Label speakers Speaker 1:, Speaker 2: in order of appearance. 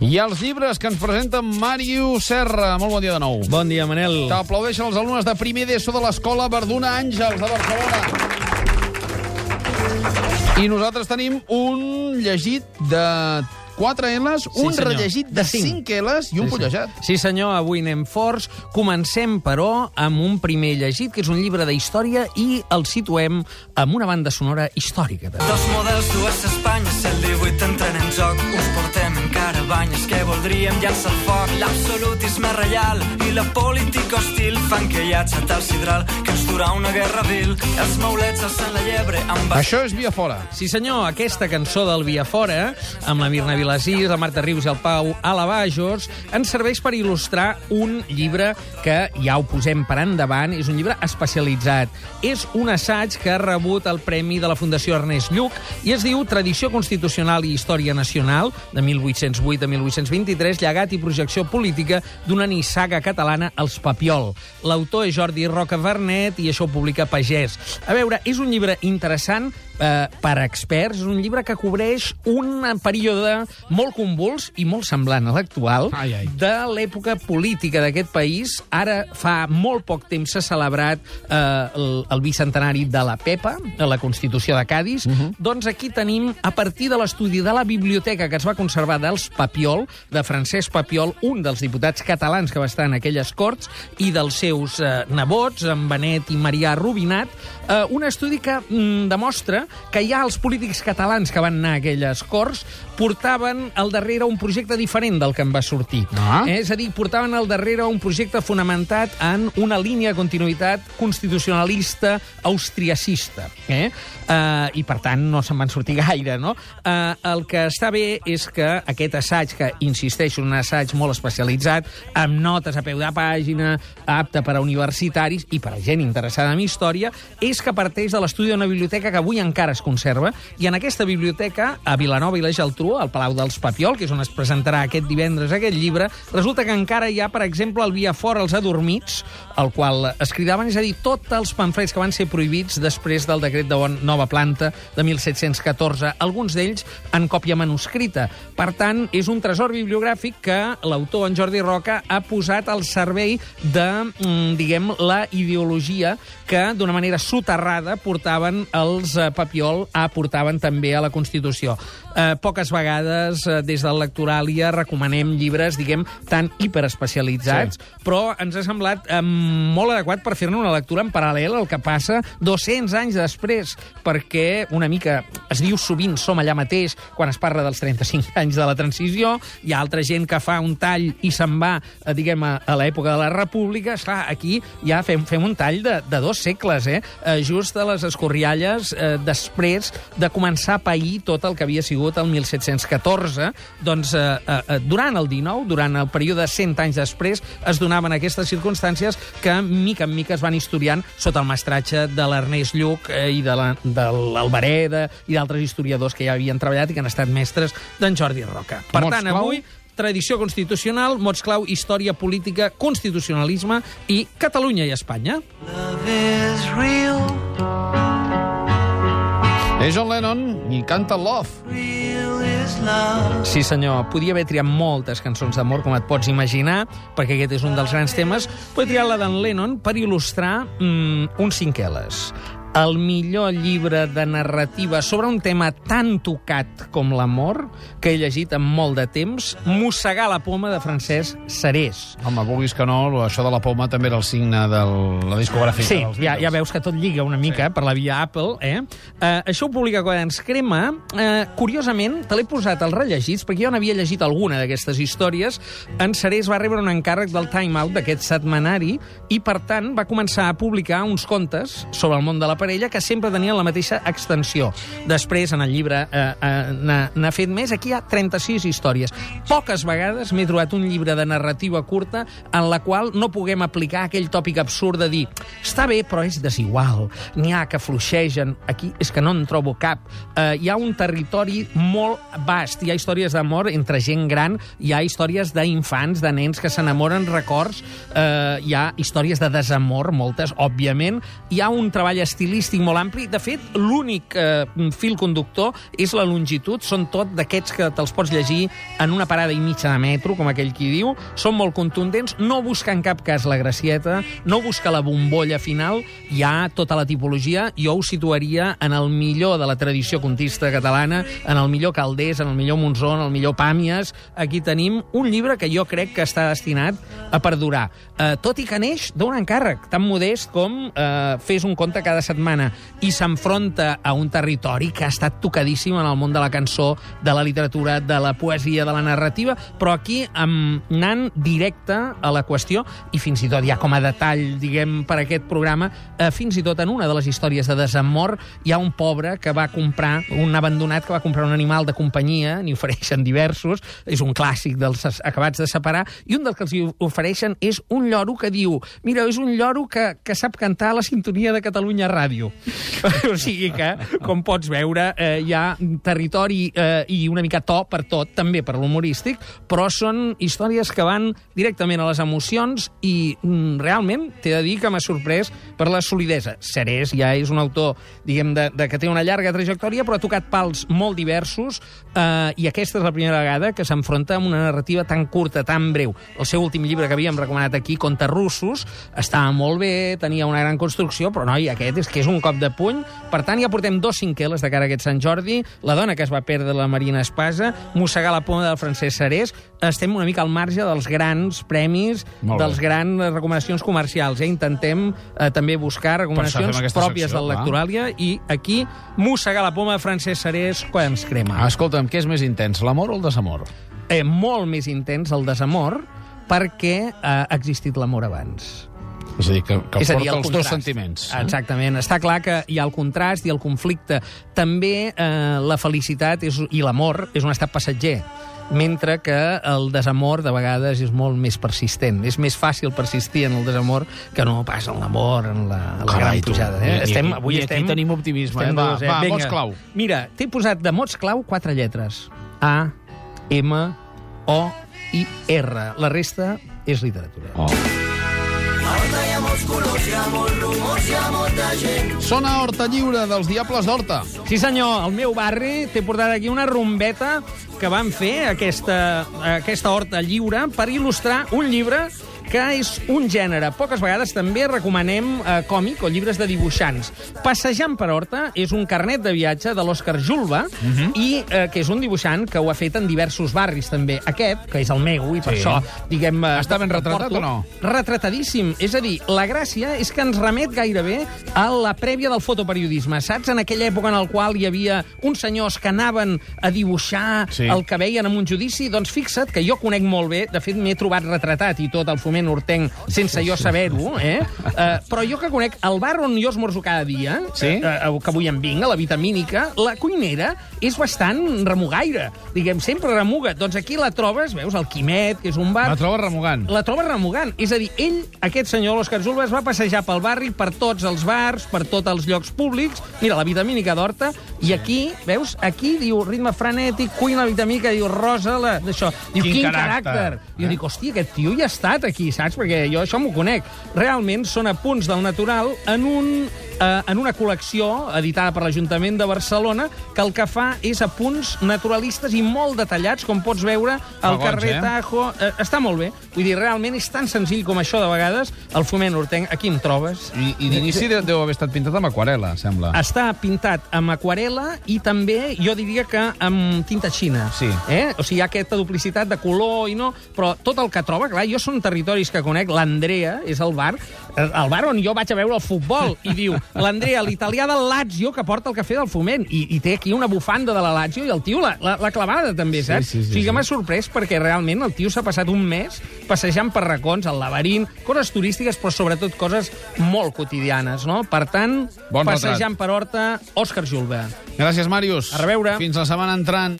Speaker 1: I els llibres que ens presenta Màrius Serra. Molt bon dia de nou.
Speaker 2: Bon dia, Manel.
Speaker 1: T'aplaudeixen els alumnes de primer d'ESO de l'escola Verduna Àngels de Barcelona. I nosaltres tenim un llegit de 4 L's,
Speaker 2: Sí,
Speaker 1: un
Speaker 2: senyor.
Speaker 1: rellegit de
Speaker 2: De cinc.
Speaker 1: 5 L's i un
Speaker 2: Sí,
Speaker 1: fullejat.
Speaker 2: Sí, senyor, avui anem forts. Comencem, però, amb un primer llegit, que és un llibre d'història, i el situem amb una banda sonora històrica. També.
Speaker 3: Dos models, dues Espanyes, el 18 entren en joc. Uns portem banyes que voldríem llançar al foc. L'absolutisme reial i la política hostil fan que hi ha xat al sidral que ens durà una guerra vil. Els maulets alçant la llebre amb...
Speaker 1: Això és Via Fora.
Speaker 2: Sí, senyor, aquesta cançó del Via Fora, amb la Mirna Vilasís, la Marta Rius i el Pau Alabajos, ens serveix per il·lustrar un llibre que ja ho posem per endavant, és un llibre especialitzat. És un assaig que ha rebut el Premi de la Fundació Ernest Lluc i es diu Tradició Constitucional i Història Nacional, de 1808 a 1823, llegat i projecció política d'una nissaga catalana, Els Papiol. L'autor és Jordi Roca Vernet i això ho publica Pagès. A veure, és un llibre interessant eh, per experts, un llibre que cobreix un període molt convuls i molt semblant a l'actual de l'època política d'aquest país. Ara fa molt poc temps s'ha celebrat eh, el, el bicentenari de la PEPA, de la Constitució de Cádiz. Uh -huh. Doncs aquí tenim, a partir de l'estudi de la biblioteca que es va conservar dels Papiol, de Francesc Papiol, un dels diputats catalans que va estar en aquelles corts, i dels seus eh, nebots, en Benet i Marià Rubinat, eh, un estudi que mm, demostra que ja els polítics catalans que van anar a aquelles corts portaven al darrere un projecte diferent del que en va sortir.
Speaker 1: Ah.
Speaker 2: Eh, és a dir, portaven al darrere un projecte fonamentat en una línia de continuïtat constitucionalista austriacista. Eh? Uh, I, per tant, no se'n van sortir gaire, no? Uh, el que està bé és que aquest assaig, que insisteixo, un assaig molt especialitzat, amb notes a peu de pàgina, apte per a universitaris i per a gent interessada en història, és que parteix de l'estudi d'una biblioteca que avui encara es conserva, i en aquesta biblioteca, a Vilanova i la Geltrú, al Palau dels Papiol, que és on es presentarà aquest divendres aquest llibre, resulta que encara hi ha, per exemple, el Via Fora als Adormits, el qual es cridaven, és a dir, tots els pamflets que van ser prohibits després del decret de nova planta de 1714, alguns d'ells en còpia manuscrita. Per tant, és un tresor bibliogràfic que l'autor, en Jordi Roca, ha posat al servei de, mm, diguem, la ideologia que, d'una manera soterrada, portaven els eh, Papiol, aportaven també a la Constitució. Eh, poques vegades, eh, des del Lectoràlia, recomanem llibres, diguem, tan hiperespecialitzats, sí. però ens ha semblat eh, molt adequat per fer-ne una lectura en paral·lel al que passa 200 anys després, perquè una mica es diu sovint som allà mateix quan es parla dels 35 anys de la transició, hi ha altra gent que fa un tall i se'n va, eh, diguem, a, l'època de la República, esclar, aquí ja fem, fem un tall de, de dos segles, eh? eh just a les escorrialles eh, després de començar a pair tot el que havia sigut el 1714, doncs eh, eh, durant el 19, durant el període de 100 anys després, es donaven aquestes circumstàncies que mica en mica es van historiant sota el mestratge de l'Ernest Lluc eh, i de la- de l'Albereda i d'altres historiadors que ja havien treballat i que han estat mestres d'en Jordi Roca. Per
Speaker 1: Mots
Speaker 2: tant,
Speaker 1: clau?
Speaker 2: avui tradició constitucional, mots clau, història política, constitucionalisme i Catalunya i Espanya.
Speaker 3: Love is real,
Speaker 1: És John Lennon i canta Love.
Speaker 3: real.
Speaker 2: Sí, senyor, podia haver triat moltes cançons d'amor, com et pots imaginar, perquè aquest és un dels grans temes, però he triat la d'en Lennon per il·lustrar mm, un cinqueles. El millor llibre de narrativa sobre un tema tan tocat com l'amor que he llegit en molt de temps, Mossegar la poma de Francesc Serés.
Speaker 1: Home, vulguis que no, això de la poma també era el signe de la discogràfica.
Speaker 2: Sí,
Speaker 1: dels
Speaker 2: ja,
Speaker 1: Beatles.
Speaker 2: ja veus que tot lliga una mica sí. per la via Apple, eh? eh això ho publica Quadrants Crema. Eh, curiosament, te l'he posat als rellegits, perquè jo n'havia llegit alguna d'aquestes històries. En Serés va rebre un encàrrec del Time Out, d'aquest setmanari, i, per tant, va començar a publicar uns contes sobre el món de la parella que sempre tenien la mateixa extensió. Després, en el llibre, eh, eh, n'ha fet més. Aquí hi ha 36 històries. Poques vegades m'he trobat un llibre de narrativa curta en la qual no puguem aplicar aquell tòpic absurd de dir està bé, però és desigual. N'hi ha que fluixegen. Aquí és que no en trobo cap. Eh, hi ha un territori molt vast. Hi ha històries d'amor entre gent gran, hi ha històries d'infants, de nens que s'enamoren, records, eh, hi ha històries de desamor, moltes, òbviament. Hi ha un treball estilístic estilístic molt ampli. De fet, l'únic eh, fil conductor és la longitud. Són tot d'aquests que te'ls pots llegir en una parada i mitja de metro, com aquell qui diu. Són molt contundents, no busca en cap cas la gracieta, no busca la bombolla final, hi ha tota la tipologia. Jo ho situaria en el millor de la tradició contista catalana, en el millor Caldés, en el millor Monzó, en el millor Pàmies. Aquí tenim un llibre que jo crec que està destinat a perdurar. Eh, tot i que neix d'un encàrrec tan modest com eh, fes un conte cada setmana i s'enfronta a un territori que ha estat tocadíssim en el món de la cançó, de la literatura, de la poesia, de la narrativa, però aquí amb, anant directe a la qüestió i fins i tot ja com a detall, diguem, per aquest programa, eh, fins i tot en una de les històries de desamor hi ha un pobre que va comprar, un abandonat que va comprar un animal de companyia, n'hi ofereixen diversos, és un clàssic dels acabats de separar, i un dels que els ofereixen és un lloro que diu mira, és un lloro que, que sap cantar a la sintonia de Catalunya Ràdio. o sigui que, com pots veure, eh, hi ha territori eh, i una mica to per tot, també per l'humorístic, però són històries que van directament a les emocions i mm, realment t'he de dir que m'ha sorprès per la solidesa. Serés ja és un autor, diguem, de, de que té una llarga trajectòria, però ha tocat pals molt diversos eh, i aquesta és la primera vegada que s'enfronta amb una narrativa tan curta, tan breu. El seu últim llibre que havíem recomanat aquí, Contes russos, estava molt bé, tenia una gran construcció, però noi, aquest és que és un cop de puny. Per tant, ja portem dos cinqueles de cara a aquest Sant Jordi, La dona que es va perdre la Marina Espasa, Mossegar la poma del Francesc Serés. Estem una mica al marge dels grans premis, dels grans recomanacions comercials. Eh? Intentem eh, també buscar recomanacions pròpies
Speaker 1: secció,
Speaker 2: del
Speaker 1: clar.
Speaker 2: Lectoràlia i aquí Mossegar la poma de Francesc Serés quan ens crema.
Speaker 1: Escolta'm, què és més intens, l'amor o el desamor?
Speaker 2: Eh, molt més intens el desamor perquè eh, ha existit l'amor abans.
Speaker 1: És a dir, que, que
Speaker 2: és a dir,
Speaker 1: porta
Speaker 2: el
Speaker 1: els dos sentiments. eh?
Speaker 2: Exactament. Està clar que hi ha el contrast i el conflicte. També eh, la felicitat és, i l'amor és un estat passatger mentre que el desamor de vegades és molt més persistent. És més fàcil persistir en el desamor que no pas en l'amor, en la, en la
Speaker 1: Carai,
Speaker 2: gran pujada. Eh?
Speaker 1: i
Speaker 2: estem, avui
Speaker 1: i aquí
Speaker 2: estem,
Speaker 1: tenim optimisme,
Speaker 2: estem
Speaker 1: eh? Va,
Speaker 2: dos,
Speaker 1: va,
Speaker 2: Vinga.
Speaker 1: mots clau.
Speaker 2: Mira, t'he posat de mots clau quatre lletres. A, M, O i R. La resta és literatura.
Speaker 1: Oh. Sona Horta Lliure dels Diables d'Horta.
Speaker 2: Sí, senyor, al meu barri t'he portat aquí una rombeta que van fer aquesta, aquesta horta lliure per il·lustrar un llibre que és un gènere. Poques vegades també recomanem eh, còmic o llibres de dibuixants. Passejant per Horta és un carnet de viatge de l'Òscar Julba i eh, que és un dibuixant que ho ha fet en diversos barris també. Aquest, que és el meu i per
Speaker 1: Sí.
Speaker 2: això, diguem... eh,
Speaker 1: Està ben
Speaker 2: el
Speaker 1: retratat
Speaker 2: porto,
Speaker 1: o no?
Speaker 2: Retratadíssim. És a dir, la gràcia és que ens remet gairebé a la prèvia del fotoperiodisme. Saps? En aquella època en la qual hi havia uns senyors que anaven a dibuixar
Speaker 1: Sí.
Speaker 2: el que veien en un judici, doncs fixa't que jo conec molt bé, de fet m'he trobat retratat i tot el foment hortenc sense jo saber-ho, eh? Uh, però jo que conec el bar on jo esmorzo cada dia,
Speaker 1: Sí?
Speaker 2: uh, que avui em vinc, a la vitamínica, la cuinera és bastant remugaire. Diguem, sempre remuga. Doncs aquí la trobes, veus, el Quimet, que és un bar...
Speaker 1: La troba remugant.
Speaker 2: La troba remugant. És a dir, ell, aquest senyor, l'Òscar Julba, es va passejar pel barri, per tots els bars, per tots els llocs públics. Mira, la vitamínica d'Horta, i aquí, veus, aquí diu ritme frenètic, cuina la vitamínica, diu rosa, la, d'això. Diu,
Speaker 1: Quin
Speaker 2: quin,
Speaker 1: caràcter.
Speaker 2: caràcter. Jo dic, hòstia, aquest tio ja ha estat aquí, saps? Perquè jo això m'ho conec. Realment són apunts del natural en un eh, en una col·lecció editada per l'Ajuntament de Barcelona que el que fa és apunts naturalistes i molt detallats, com pots veure al
Speaker 1: goig,
Speaker 2: carrer
Speaker 1: eh?
Speaker 2: Tajo. Eh, està molt bé. Vull dir, realment és tan senzill com això de vegades. El foment hortenc, aquí em trobes.
Speaker 1: I, i d'inici de- deu haver estat pintat amb aquarela, sembla.
Speaker 2: Està pintat amb aquarela i també, jo diria que amb tinta xina.
Speaker 1: Sí.
Speaker 2: Eh? O sigui, hi ha aquesta duplicitat de color i no... Però tot el que troba, clar, jo són territoris que conec. L'Andrea és el bar, eh, el bar on jo vaig a veure el futbol. I diu, l'Andrea, l'italià del Lazio, que porta el cafè del foment. I, i té aquí una bufanda de la Lazio i el tio la, la, la clavada, també,
Speaker 1: Sí,
Speaker 2: saps?
Speaker 1: sí, sí,
Speaker 2: o sigui que
Speaker 1: sí.
Speaker 2: m'ha sorprès perquè realment el tio s'ha passat un mes passejant per racons, al laberint, coses turístiques, però sobretot coses molt quotidianes, no? Per tant,
Speaker 1: Bon
Speaker 2: passejant per Horta, Òscar Julba.
Speaker 1: Gràcies, Màrius.
Speaker 2: A reveure.
Speaker 1: Fins la setmana entrant.